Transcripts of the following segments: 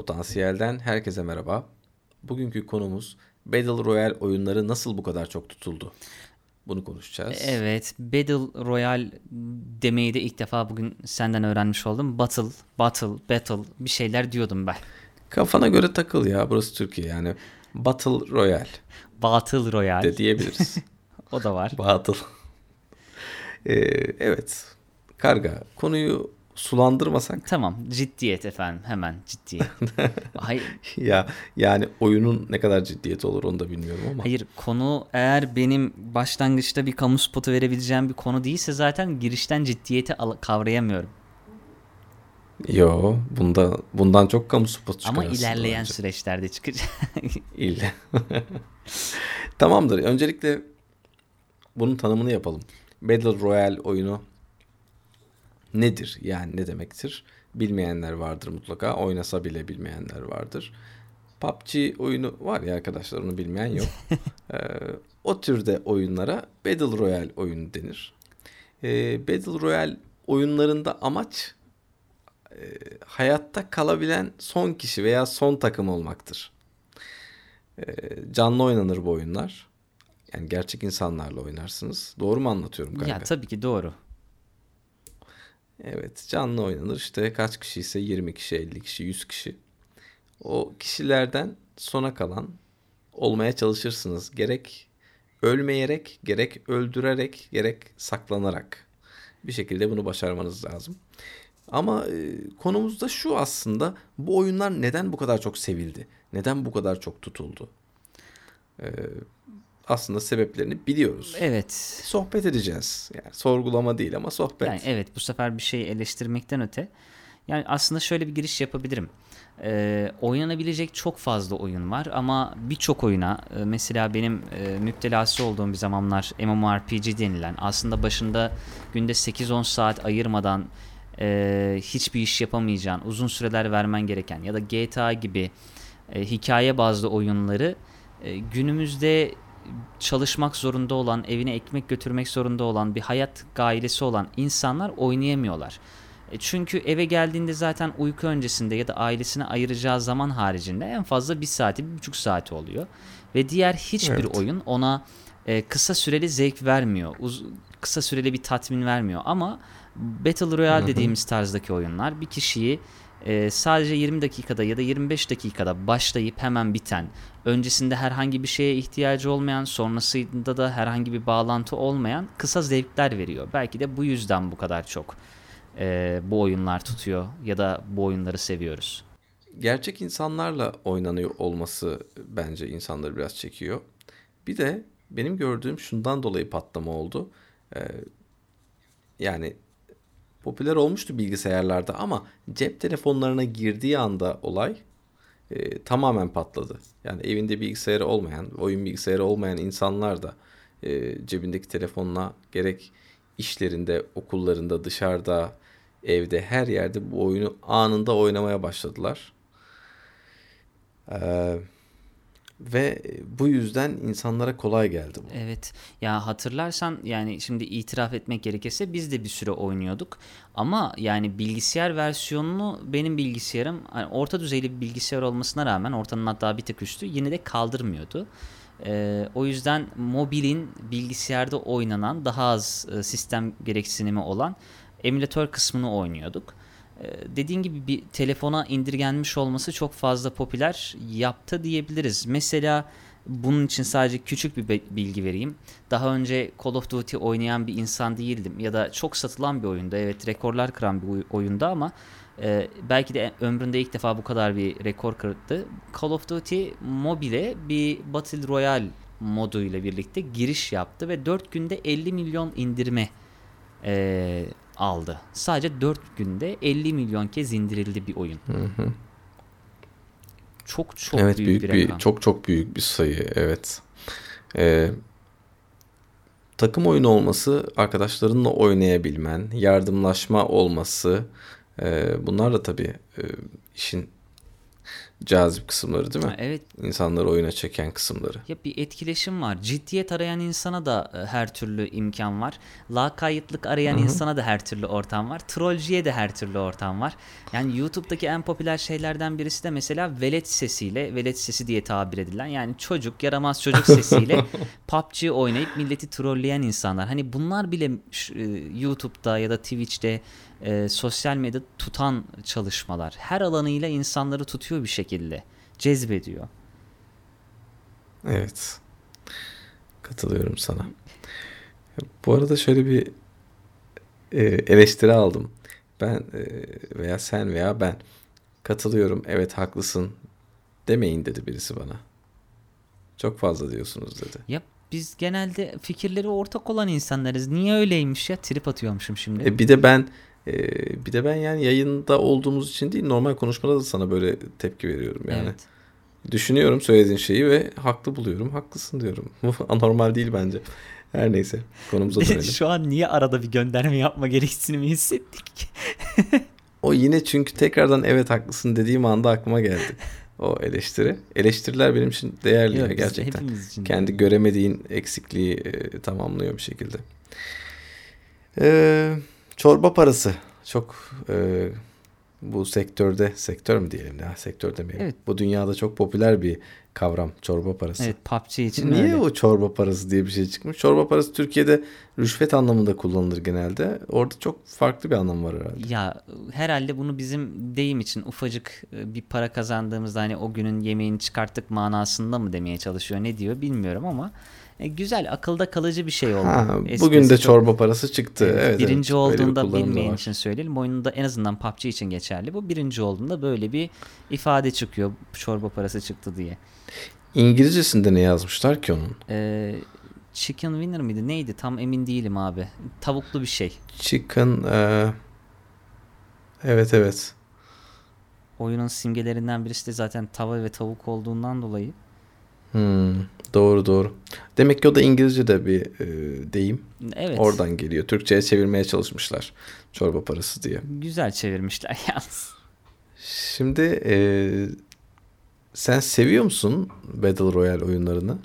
Potansiyelden herkese merhaba. Bugünkü konumuz Battle Royale oyunları nasıl bu kadar çok tutuldu? Bunu konuşacağız. Evet, Battle Royale demeyi de ilk defa bugün senden öğrenmiş oldum. Battle, battle, battle bir şeyler diyordum ben. Kafana göre takıl ya burası Türkiye yani. Battle Royale Battle Royale de diyebiliriz. o da var. Battle. Ee, evet. Karga konuyu sulandırmasak Tamam, ciddiyet efendim. Hemen ciddiyet. Hayır, ya yani oyunun ne kadar ciddiyeti olur onu da bilmiyorum ama. hayır konu eğer benim başlangıçta bir kamu spotu verebileceğim bir konu değilse zaten girişten ciddiyeti kavrayamıyorum. Yo, bunda bundan çok kamu spotu Ama çıkar ilerleyen aslında süreçlerde çıkacak. bence. İlle. Tamamdır. Öncelikle bunun tanımını yapalım. Battle Royale oyunu nedir? Yani ne demektir? Bilmeyenler vardır mutlaka. Oynasa bile bilmeyenler vardır. PUBG oyunu var ya arkadaşlar onu bilmeyen yok. Ee, o türde oyunlara Battle Royale oyunu denir. Ee, Battle Royale oyunlarında amaç e, hayatta kalabilen son kişi veya son takım olmaktır. Ee, canlı oynanır bu oyunlar. Yani gerçek insanlarla oynarsınız. Doğru mu anlatıyorum kanka? ya tabii ki doğru. Evet canlı oynanır işte kaç kişi ise 20 kişi 50 kişi 100 kişi. O kişilerden sona kalan olmaya çalışırsınız. Gerek ölmeyerek gerek öldürerek gerek saklanarak bir şekilde bunu başarmanız lazım. Ama e, konumuz da şu aslında bu oyunlar neden bu kadar çok sevildi? Neden bu kadar çok tutuldu? E, aslında sebeplerini biliyoruz. Evet. Sohbet edeceğiz. Yani sorgulama değil ama sohbet. Yani evet bu sefer bir şey eleştirmekten öte. Yani aslında şöyle bir giriş yapabilirim. Ee, oynanabilecek çok fazla oyun var ama birçok oyuna e, mesela benim e, müptelası olduğum bir zamanlar MMORPG denilen aslında başında günde 8-10 saat ayırmadan e, hiçbir iş yapamayacağın uzun süreler vermen gereken ya da GTA gibi e, hikaye bazlı oyunları e, günümüzde çalışmak zorunda olan, evine ekmek götürmek zorunda olan, bir hayat gailesi olan insanlar oynayamıyorlar. E, Çünkü eve geldiğinde zaten uyku öncesinde ya da ailesine ayıracağı zaman haricinde en fazla bir saati, bir buçuk saati oluyor. Ve diğer hiçbir Evet. oyun ona e, kısa süreli zevk vermiyor. Uz- kısa süreli bir tatmin vermiyor. Ama Battle Royale dediğimiz tarzdaki oyunlar bir kişiyi e, sadece 20 dakikada ya da 25 dakikada başlayıp hemen biten, öncesinde herhangi bir şeye ihtiyacı olmayan, sonrasında da herhangi bir bağlantı olmayan kısa zevkler veriyor. Belki de bu yüzden bu kadar çok e, bu oyunlar tutuyor ya da bu oyunları seviyoruz. gerçek insanlarla oynanıyor olması bence insanları biraz çekiyor. Bir de benim gördüğüm şundan dolayı patlama oldu. Ee, yani popüler olmuştu bilgisayarlarda ama cep telefonlarına girdiği anda olay e, tamamen patladı. Yani evinde bilgisayarı olmayan, oyun bilgisayarı olmayan insanlar da e, cebindeki telefonla gerek işlerinde, okullarında, dışarıda, evde, her yerde bu oyunu anında oynamaya başladılar. Ee, ve bu yüzden insanlara kolay geldi bu. Evet ya hatırlarsan yani şimdi itiraf etmek gerekirse biz de bir süre oynuyorduk ama yani bilgisayar versiyonunu benim bilgisayarım hani orta düzeyli bir bilgisayar olmasına rağmen ortanın hatta bir tık üstü yine de kaldırmıyordu. Ee, o yüzden mobilin bilgisayarda oynanan daha az e, sistem gereksinimi olan emülatör kısmını oynuyorduk. Ee, dediğin gibi bir telefona indirgenmiş olması çok fazla popüler yaptı diyebiliriz. Mesela bunun için sadece küçük bir bilgi vereyim. Daha önce Call of Duty oynayan bir insan değildim ya da çok satılan bir oyunda evet rekorlar kıran bir oy- oyunda ama e, belki de ömründe ilk defa bu kadar bir rekor kırdı. Call of Duty mobile bir Battle Royale moduyla birlikte giriş yaptı ve 4 günde 50 milyon indirme e, aldı. Sadece 4 günde 50 milyon kez indirildi bir oyun. Çok çok evet büyük, büyük, bir bir, rakam. çok çok büyük bir sayı evet. Ee, takım oyunu olması, arkadaşlarınla oynayabilmen, yardımlaşma olması, e, bunlar da tabii e, işin cazip kısımları değil mi? Ha, evet İnsanları oyuna çeken kısımları. Ya bir etkileşim var. Ciddiyet arayan insana da e, her türlü imkan var. Lakaytlık arayan insana da her türlü ortam var. Trollcüye de her türlü ortam var. Yani YouTube'daki en popüler şeylerden birisi de mesela velet sesiyle, velet sesi diye tabir edilen yani çocuk, yaramaz çocuk sesiyle PUBG oynayıp milleti trolleyen insanlar. Hani bunlar bile e, YouTube'da ya da Twitch'te e, sosyal medyada tutan çalışmalar. Her alanıyla insanları tutuyor bir şekilde. Cezbediyor. Evet. Katılıyorum sana. Bu arada şöyle bir e, eleştiri aldım. Ben e, veya sen veya ben katılıyorum evet haklısın demeyin dedi birisi bana. Çok fazla diyorsunuz dedi. Ya biz genelde fikirleri ortak olan insanlarız. Niye öyleymiş ya? Trip atıyormuşum şimdi. E, bir de ben e, bir de ben yani yayında olduğumuz için değil normal konuşmada da sana böyle tepki veriyorum yani. Evet. Düşünüyorum söylediğin şeyi ve haklı buluyorum. Haklısın diyorum. Bu anormal değil bence. Her neyse konumuza dönelim. Şu an niye arada bir gönderme yapma gereksinimi hissettik? O yine çünkü tekrardan evet haklısın dediğim anda aklıma geldi. O eleştiri. Eleştiriler benim için değerli ya Yok, biz- gerçekten. için Kendi göremediğin eksikliği e, tamamlıyor bir şekilde. Ee, çorba parası çok e, bu sektörde sektör mü diyelim ya sektör demeyelim. Evet. Bu dünyada çok popüler bir kavram çorba parası. Evet PUBG için Niye öyle. o çorba parası diye bir şey çıkmış? Çorba parası Türkiye'de rüşvet anlamında kullanılır genelde. Orada çok farklı bir anlam var herhalde. Ya herhalde bunu bizim deyim için ufacık e, bir para kazandığımızda hani o günün yemeğini çıkarttık manasında mı demeye çalışıyor ne diyor bilmiyorum ama e, güzel akılda kalıcı bir şey oldu. Ha, bugün de çok- çorba parası çıktı. Evet, Evet, evet, birinci bir olduğunda da bilmeyen için söyleyelim. Oyununda en azından PUBG için geçerli. Bu birinci olduğunda böyle bir ifade çıkıyor. Çorba parası çıktı diye. İngilizcesinde ne yazmışlar ki onun? Ee, chicken winner mıydı? Neydi? Tam emin değilim abi. Tavuklu bir şey. Chicken e, evet evet. Oyunun simgelerinden birisi de zaten tava ve tavuk olduğundan dolayı. Hmm, doğru doğru. Demek ki o da İngilizce'de bir e, deyim. Evet. Oradan geliyor. Türkçe'ye çevirmeye çalışmışlar. Çorba parası diye. Güzel çevirmişler yalnız. Şimdi e, sen seviyor musun Battle Royale oyunlarını?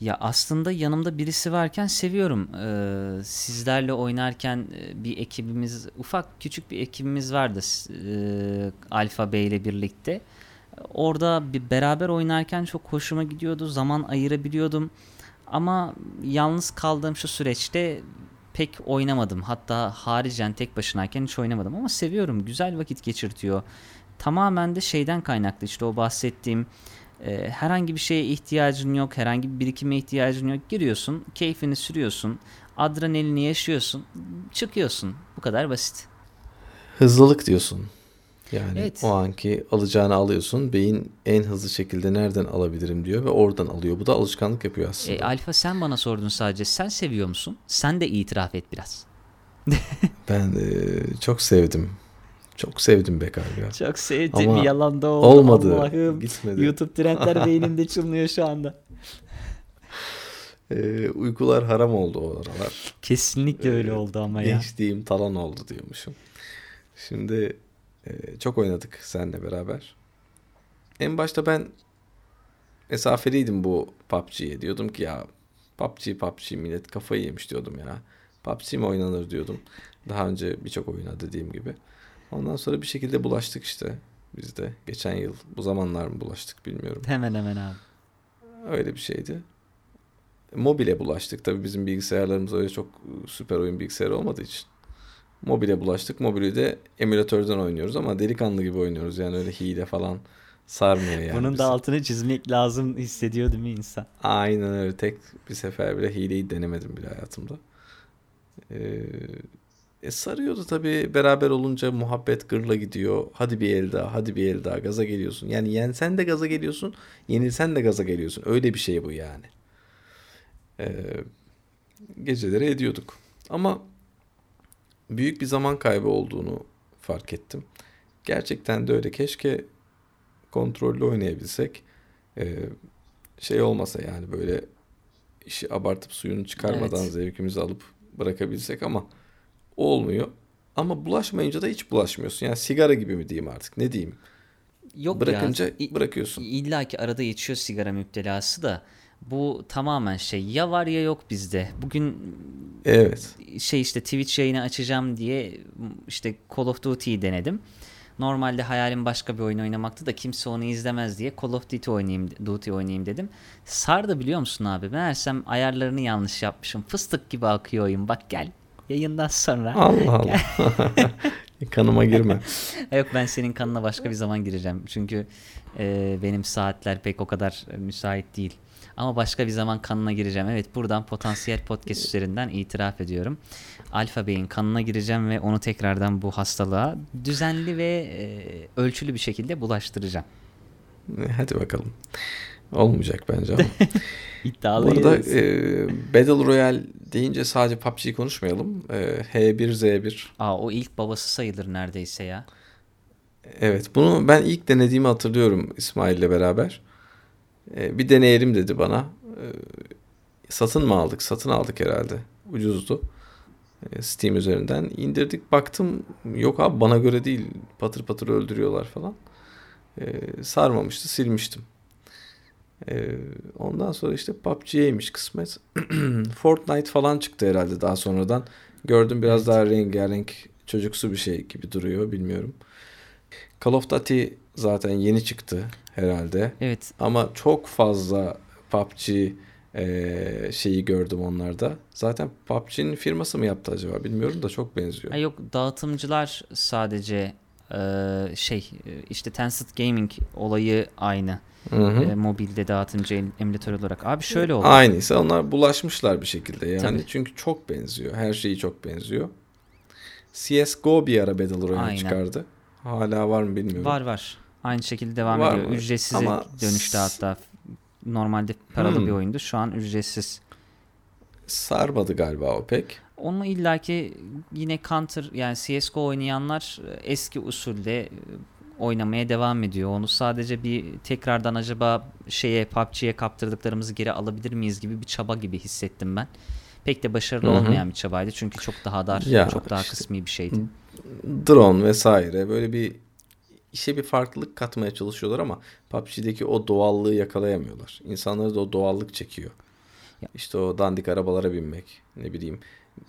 Ya aslında yanımda birisi varken seviyorum. Ee, sizlerle oynarken e, bir ekibimiz, ufak küçük bir ekibimiz vardı. E, Alfa Bey ile birlikte. Orada bir beraber oynarken çok hoşuma gidiyordu. Zaman ayırabiliyordum. Ama yalnız kaldığım şu süreçte pek oynamadım. Hatta haricen tek başınayken hiç oynamadım. Ama seviyorum. Güzel vakit geçirtiyor. Tamamen de şeyden kaynaklı işte o bahsettiğim e, herhangi bir şeye ihtiyacın yok, herhangi bir birikime ihtiyacın yok. Giriyorsun, keyfini sürüyorsun, adrenalini yaşıyorsun, çıkıyorsun. Bu kadar basit. Hızlılık diyorsun. Yani Evet. o anki alacağını alıyorsun. Beyin en hızlı şekilde nereden alabilirim diyor ve oradan alıyor. Bu da alışkanlık yapıyor aslında. E, Alfa sen bana sordun sadece. Sen seviyor musun? Sen de itiraf et biraz. Ben e, çok sevdim. Çok sevdim be galiba. Çok sevdiğim Ama yalan da oldu. olmadı. Allah'ım. Gitmedi. YouTube trendler beynimde çınlıyor şu anda. E, uykular haram oldu o aralar. Kesinlikle öyle oldu ama ya. Gençliğim talan oldu diyormuşum. Şimdi e, çok oynadık seninle beraber. En başta ben mesafeliydim bu PUBG'ye. Diyordum ki ya PUBG PUBG millet kafayı yemiş diyordum ya. PUBG mi oynanır diyordum. Daha önce birçok oyuna dediğim gibi. Ondan sonra bir şekilde bulaştık işte biz de. Geçen yıl bu zamanlar mı bulaştık bilmiyorum. Hemen hemen abi. Öyle bir şeydi. Mobile bulaştık. Tabii bizim bilgisayarlarımız öyle çok süper oyun bilgisayarı olmadığı için. Mobile bulaştık. Mobili de emülatörden oynuyoruz ama delikanlı gibi oynuyoruz. Yani öyle hile falan sarmıyor yani. Bunun bizi. da altını çizmek lazım hissediyor değil mi insan? Aynen öyle. Tek bir sefer bile hileyi denemedim bile hayatımda. Ee, e, sarıyordu tabii. Beraber olunca muhabbet gırla gidiyor. Hadi bir el daha, hadi bir el daha. Gaza geliyorsun. Yani yensen de gaza geliyorsun, yenilsen de gaza geliyorsun. Öyle bir şey bu yani. Ee, geceleri ediyorduk. Ama büyük bir zaman kaybı olduğunu fark ettim. Gerçekten de öyle. Keşke kontrollü oynayabilsek. Ee, şey olmasa yani böyle işi abartıp suyunu çıkarmadan Evet. zevkimizi alıp bırakabilsek ama olmuyor. Ama bulaşmayınca da hiç bulaşmıyorsun. Yani sigara gibi mi diyeyim artık ne diyeyim. Yok Bırakınca ya. Bırakıyorsun. İlla ki arada geçiyor sigara müptelası da. Bu tamamen şey ya var ya yok bizde. Bugün Evet. şey işte Twitch yayını açacağım diye işte Call of Duty'yi denedim. Normalde hayalim başka bir oyun oynamaktı da kimse onu izlemez diye Call of Duty oynayayım, Duty oynayayım dedim. Sardı biliyor musun abi? Meğersem ayarlarını yanlış yapmışım. Fıstık gibi akıyor oyun. Bak gel yayından sonra. Allah Allah. Kanıma girme. Yok ben senin kanına başka bir zaman gireceğim. Çünkü e, benim saatler pek o kadar e, müsait değil. Ama başka bir zaman kanına gireceğim. Evet buradan potansiyel podcast üzerinden itiraf ediyorum. Alfa Bey'in kanına gireceğim ve onu tekrardan bu hastalığa düzenli ve e, ölçülü bir şekilde bulaştıracağım. Hadi bakalım. Olmayacak bence ama. Bu İddialıyız. arada e, Battle Royale deyince sadece PUBG'yi konuşmayalım. E, H1Z1. Aa, o ilk babası sayılır neredeyse ya. Evet bunu ben ilk denediğimi hatırlıyorum İsmail'le beraber. E, bir deneyelim dedi bana. E, satın mı aldık? Satın aldık herhalde. Ucuzdu. E, Steam üzerinden indirdik. Baktım yok abi bana göre değil. Patır patır öldürüyorlar falan. E, sarmamıştı silmiştim. E, ondan sonra işte PUBG'yeymiş kısmet. Fortnite falan çıktı herhalde daha sonradan. Gördüm biraz Evet. daha rengarenk çocuksu bir şey gibi duruyor bilmiyorum. Call of Duty zaten yeni çıktı herhalde. Evet Ama çok fazla PUBG eee, şeyi gördüm onlarda. Zaten PUBG'nin firması mı yaptı acaba bilmiyorum da çok benziyor. Ha yok dağıtımcılar sadece e, şey e, işte Tencent Gaming olayı aynı. Hı hı. E, mobilde dağıtımcı em- emülatör olarak. Abi şöyle oldu. Aynıysa onlar bulaşmışlar bir şekilde yani. Tabii. Çünkü çok benziyor. Her şeyi çok benziyor. CSGO bir ara Battle Royale Aynen. çıkardı. Hala var mı bilmiyorum. Var var. Aynı şekilde devam Var ediyor. mı? Ücretsiz Ama dönüştü hatta. Normalde paralı Hmm. bir oyundu. Şu an ücretsiz. Sarmadı galiba o pek. Onu illaki yine Counter yani CSGO oynayanlar e, eski usulde e, oynamaya devam ediyor. Onu sadece bir tekrardan acaba şeye PUBG'ye kaptırdıklarımızı geri alabilir miyiz gibi bir çaba gibi hissettim ben. Pek de başarılı Hı hı. olmayan bir çabaydı. Çünkü çok daha dar, Ya çok daha işte. kısmi bir şeydi. drone vesaire böyle bir işe bir farklılık katmaya çalışıyorlar ama PUBG'deki o doğallığı yakalayamıyorlar. İnsanları da o doğallık çekiyor. Ya- İşte o dandik arabalara binmek, ne bileyim,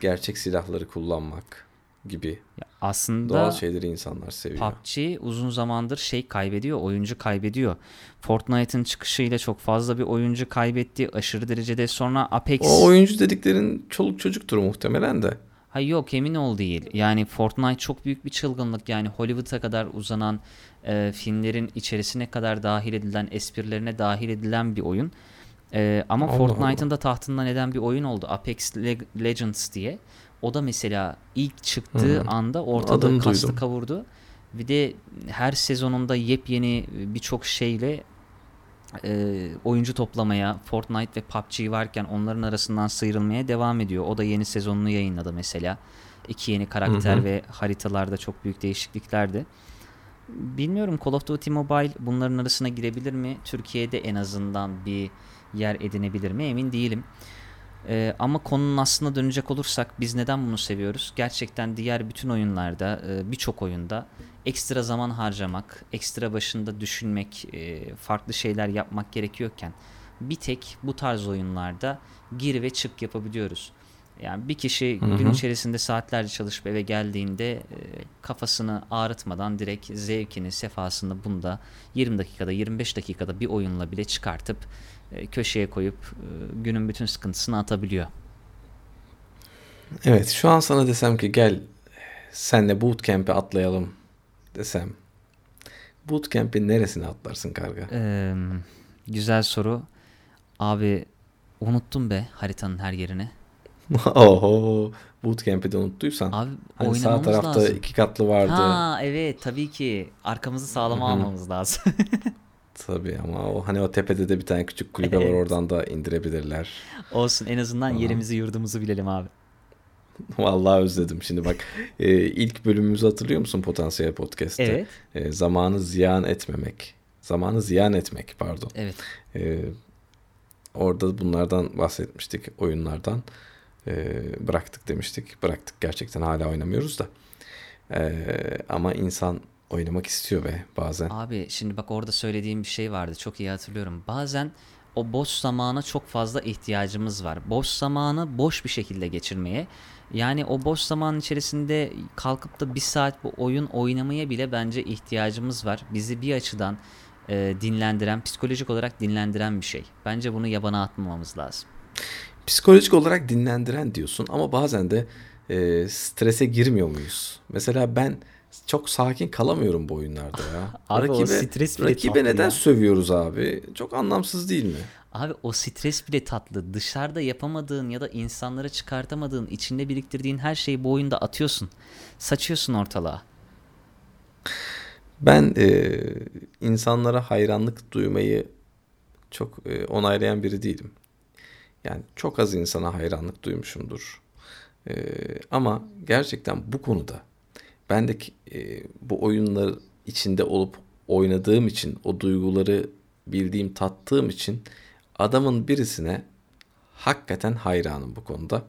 gerçek silahları kullanmak gibi Ya aslında doğal şeyleri insanlar seviyor. PUBG uzun zamandır şey kaybediyor, oyuncu kaybediyor. Fortnite'ın çıkışıyla çok fazla bir oyuncu kaybetti. Aşırı derecede sonra Apex... O oyuncu dediklerin çoluk çocuktur muhtemelen de. Hayır yok emin ol değil. Yani Fortnite çok büyük bir çılgınlık. Yani Hollywood'a kadar uzanan e, filmlerin içerisine kadar dahil edilen, esprilerine dahil edilen bir oyun. E, ama Allah Fortnite'ın da tahtından eden bir oyun oldu. Apex Le- Legends diye. O da mesela ilk çıktığı Hı. anda ortada Adını kastı duydum. kavurdu. Bir de her sezonunda yepyeni birçok şeyle e, oyuncu toplamaya, Fortnite ve PUBG varken onların arasından sıyrılmaya devam ediyor. O da yeni sezonunu yayınladı mesela. İki yeni karakter Hı hı. ve haritalarda çok büyük değişikliklerdi. Bilmiyorum Call of Duty Mobile bunların arasına girebilir mi? Türkiye'de en azından bir yer edinebilir mi? Emin değilim. Ee, ama konunun aslına dönecek olursak biz neden bunu seviyoruz? Gerçekten diğer bütün oyunlarda, e, birçok oyunda ekstra zaman harcamak, ekstra başında düşünmek, e, farklı şeyler yapmak gerekiyorken bir tek bu tarz oyunlarda gir ve çık yapabiliyoruz. Yani bir kişi Hı hı. gün içerisinde saatlerce çalışıp eve geldiğinde e, kafasını ağrıtmadan direkt zevkini, sefasını bunda 20 dakikada, 25 dakikada bir oyunla bile çıkartıp e, köşeye koyup e, günün bütün sıkıntısını atabiliyor. Evet şu an sana desem ki gel senle bootcamp'e atlayalım desem. Bootcamp'in neresine atlarsın karga? Ee, güzel soru. Abi unuttum be haritanın her yerini. Oho bootcamp'i de unuttuysan. Abi Hani sağ tarafta lazım. iki katlı vardı. Ha evet tabii ki arkamızı sağlama almamız lazım. Tabii ama o hani o tepede de bir tane küçük kulübe var Evet. oradan da indirebilirler. Olsun en azından Tamam. yerimizi yurdumuzu bilelim abi. Vallahi özledim. Şimdi bak e, ilk bölümümüzü hatırlıyor musun Potansiyel Podcast'te? Evet. E, zamanı ziyan etmemek. Zamanı ziyan etmek pardon. Evet. E, orada bunlardan bahsetmiştik oyunlardan. E, bıraktık demiştik. Bıraktık gerçekten hala oynamıyoruz da. E, ama insan oynamak istiyor be bazen. Abi şimdi bak orada söylediğim bir şey vardı. Çok iyi hatırlıyorum. Bazen o boş zamana çok fazla ihtiyacımız var. Boş zamanı boş bir şekilde geçirmeye. Yani o boş zaman içerisinde kalkıp da bir saat bu oyun oynamaya bile bence ihtiyacımız var. Bizi bir açıdan e, dinlendiren, psikolojik olarak dinlendiren bir şey. Bence bunu yabana atmamamız lazım. Psikolojik olarak dinlendiren diyorsun ama bazen de e, strese girmiyor muyuz? Mesela ben çok sakin kalamıyorum bu oyunlarda ya. Abi o stres bile rakibe tatlı neden ya. sövüyoruz abi? Çok anlamsız değil mi? Abi o stres bile tatlı. Dışarıda yapamadığın ya da insanlara çıkartamadığın, içinde biriktirdiğin her şeyi bu oyunda atıyorsun. Saçıyorsun ortalığa. Ben e, insanlara hayranlık duymayı çok e, onaylayan biri değilim. Yani çok az insana hayranlık duymuşumdur. E, ama gerçekten bu konuda ben de e, bu oyunlar içinde olup oynadığım için o duyguları bildiğim tattığım için adamın birisine hakikaten hayranım bu konuda.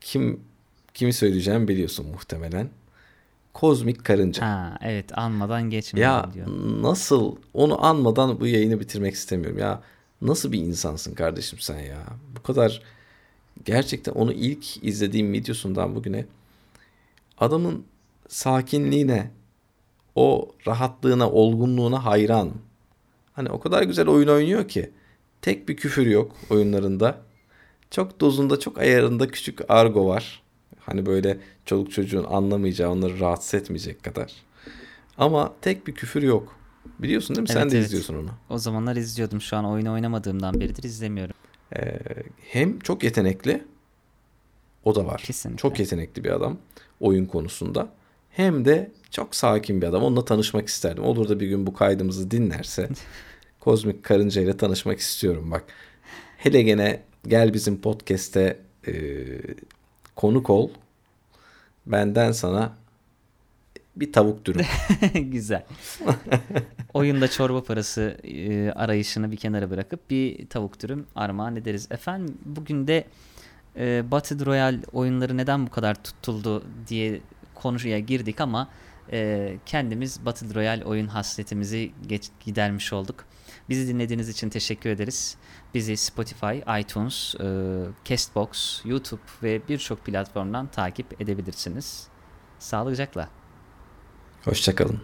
Kim kimi söyleyeceğimi biliyorsun muhtemelen. Kozmik Karınca. Ha evet anmadan geçmeyelim Ya diyor. nasıl onu anmadan bu yayını bitirmek istemiyorum ya. Nasıl bir insansın kardeşim sen ya? Bu kadar gerçekten onu ilk izlediğim videosundan bugüne adamın sakinliğine, o rahatlığına, olgunluğuna hayranım. Hani o kadar güzel oyun oynuyor ki tek bir küfür yok oyunlarında. Çok dozunda, çok ayarında küçük argo var. Hani böyle çoluk çocuğun anlamayacağı, onları rahatsız etmeyecek kadar. Ama tek bir küfür yok. Biliyorsun değil mi? Sen Evet, de evet. izliyorsun onu. O zamanlar izliyordum. Şu an oyunu oynamadığımdan beridir izlemiyorum. Ee, hem çok yetenekli, o da var. Kesinlikle. Çok yetenekli bir adam oyun konusunda. Hem de çok sakin bir adam. Onunla tanışmak isterdim. Olur da bir gün bu kaydımızı dinlerse Kozmik Karınca ile tanışmak istiyorum bak. Hele gene gel bizim podcast'te e, konuk ol. Benden sana bir tavuk dürüm. Güzel. Oyunda çorba parası e, arayışını bir kenara bırakıp bir tavuk dürüm armağan ederiz. Efendim bugün de e, Battle Royale oyunları neden bu kadar tutuldu diye konuya girdik ama e, kendimiz Battle Royale oyun hasretimizi geç, gidermiş olduk. Bizi dinlediğiniz için teşekkür ederiz. Bizi Spotify, iTunes, e, Castbox, YouTube ve birçok platformdan takip edebilirsiniz. Sağlıcakla. Hoşçakalın.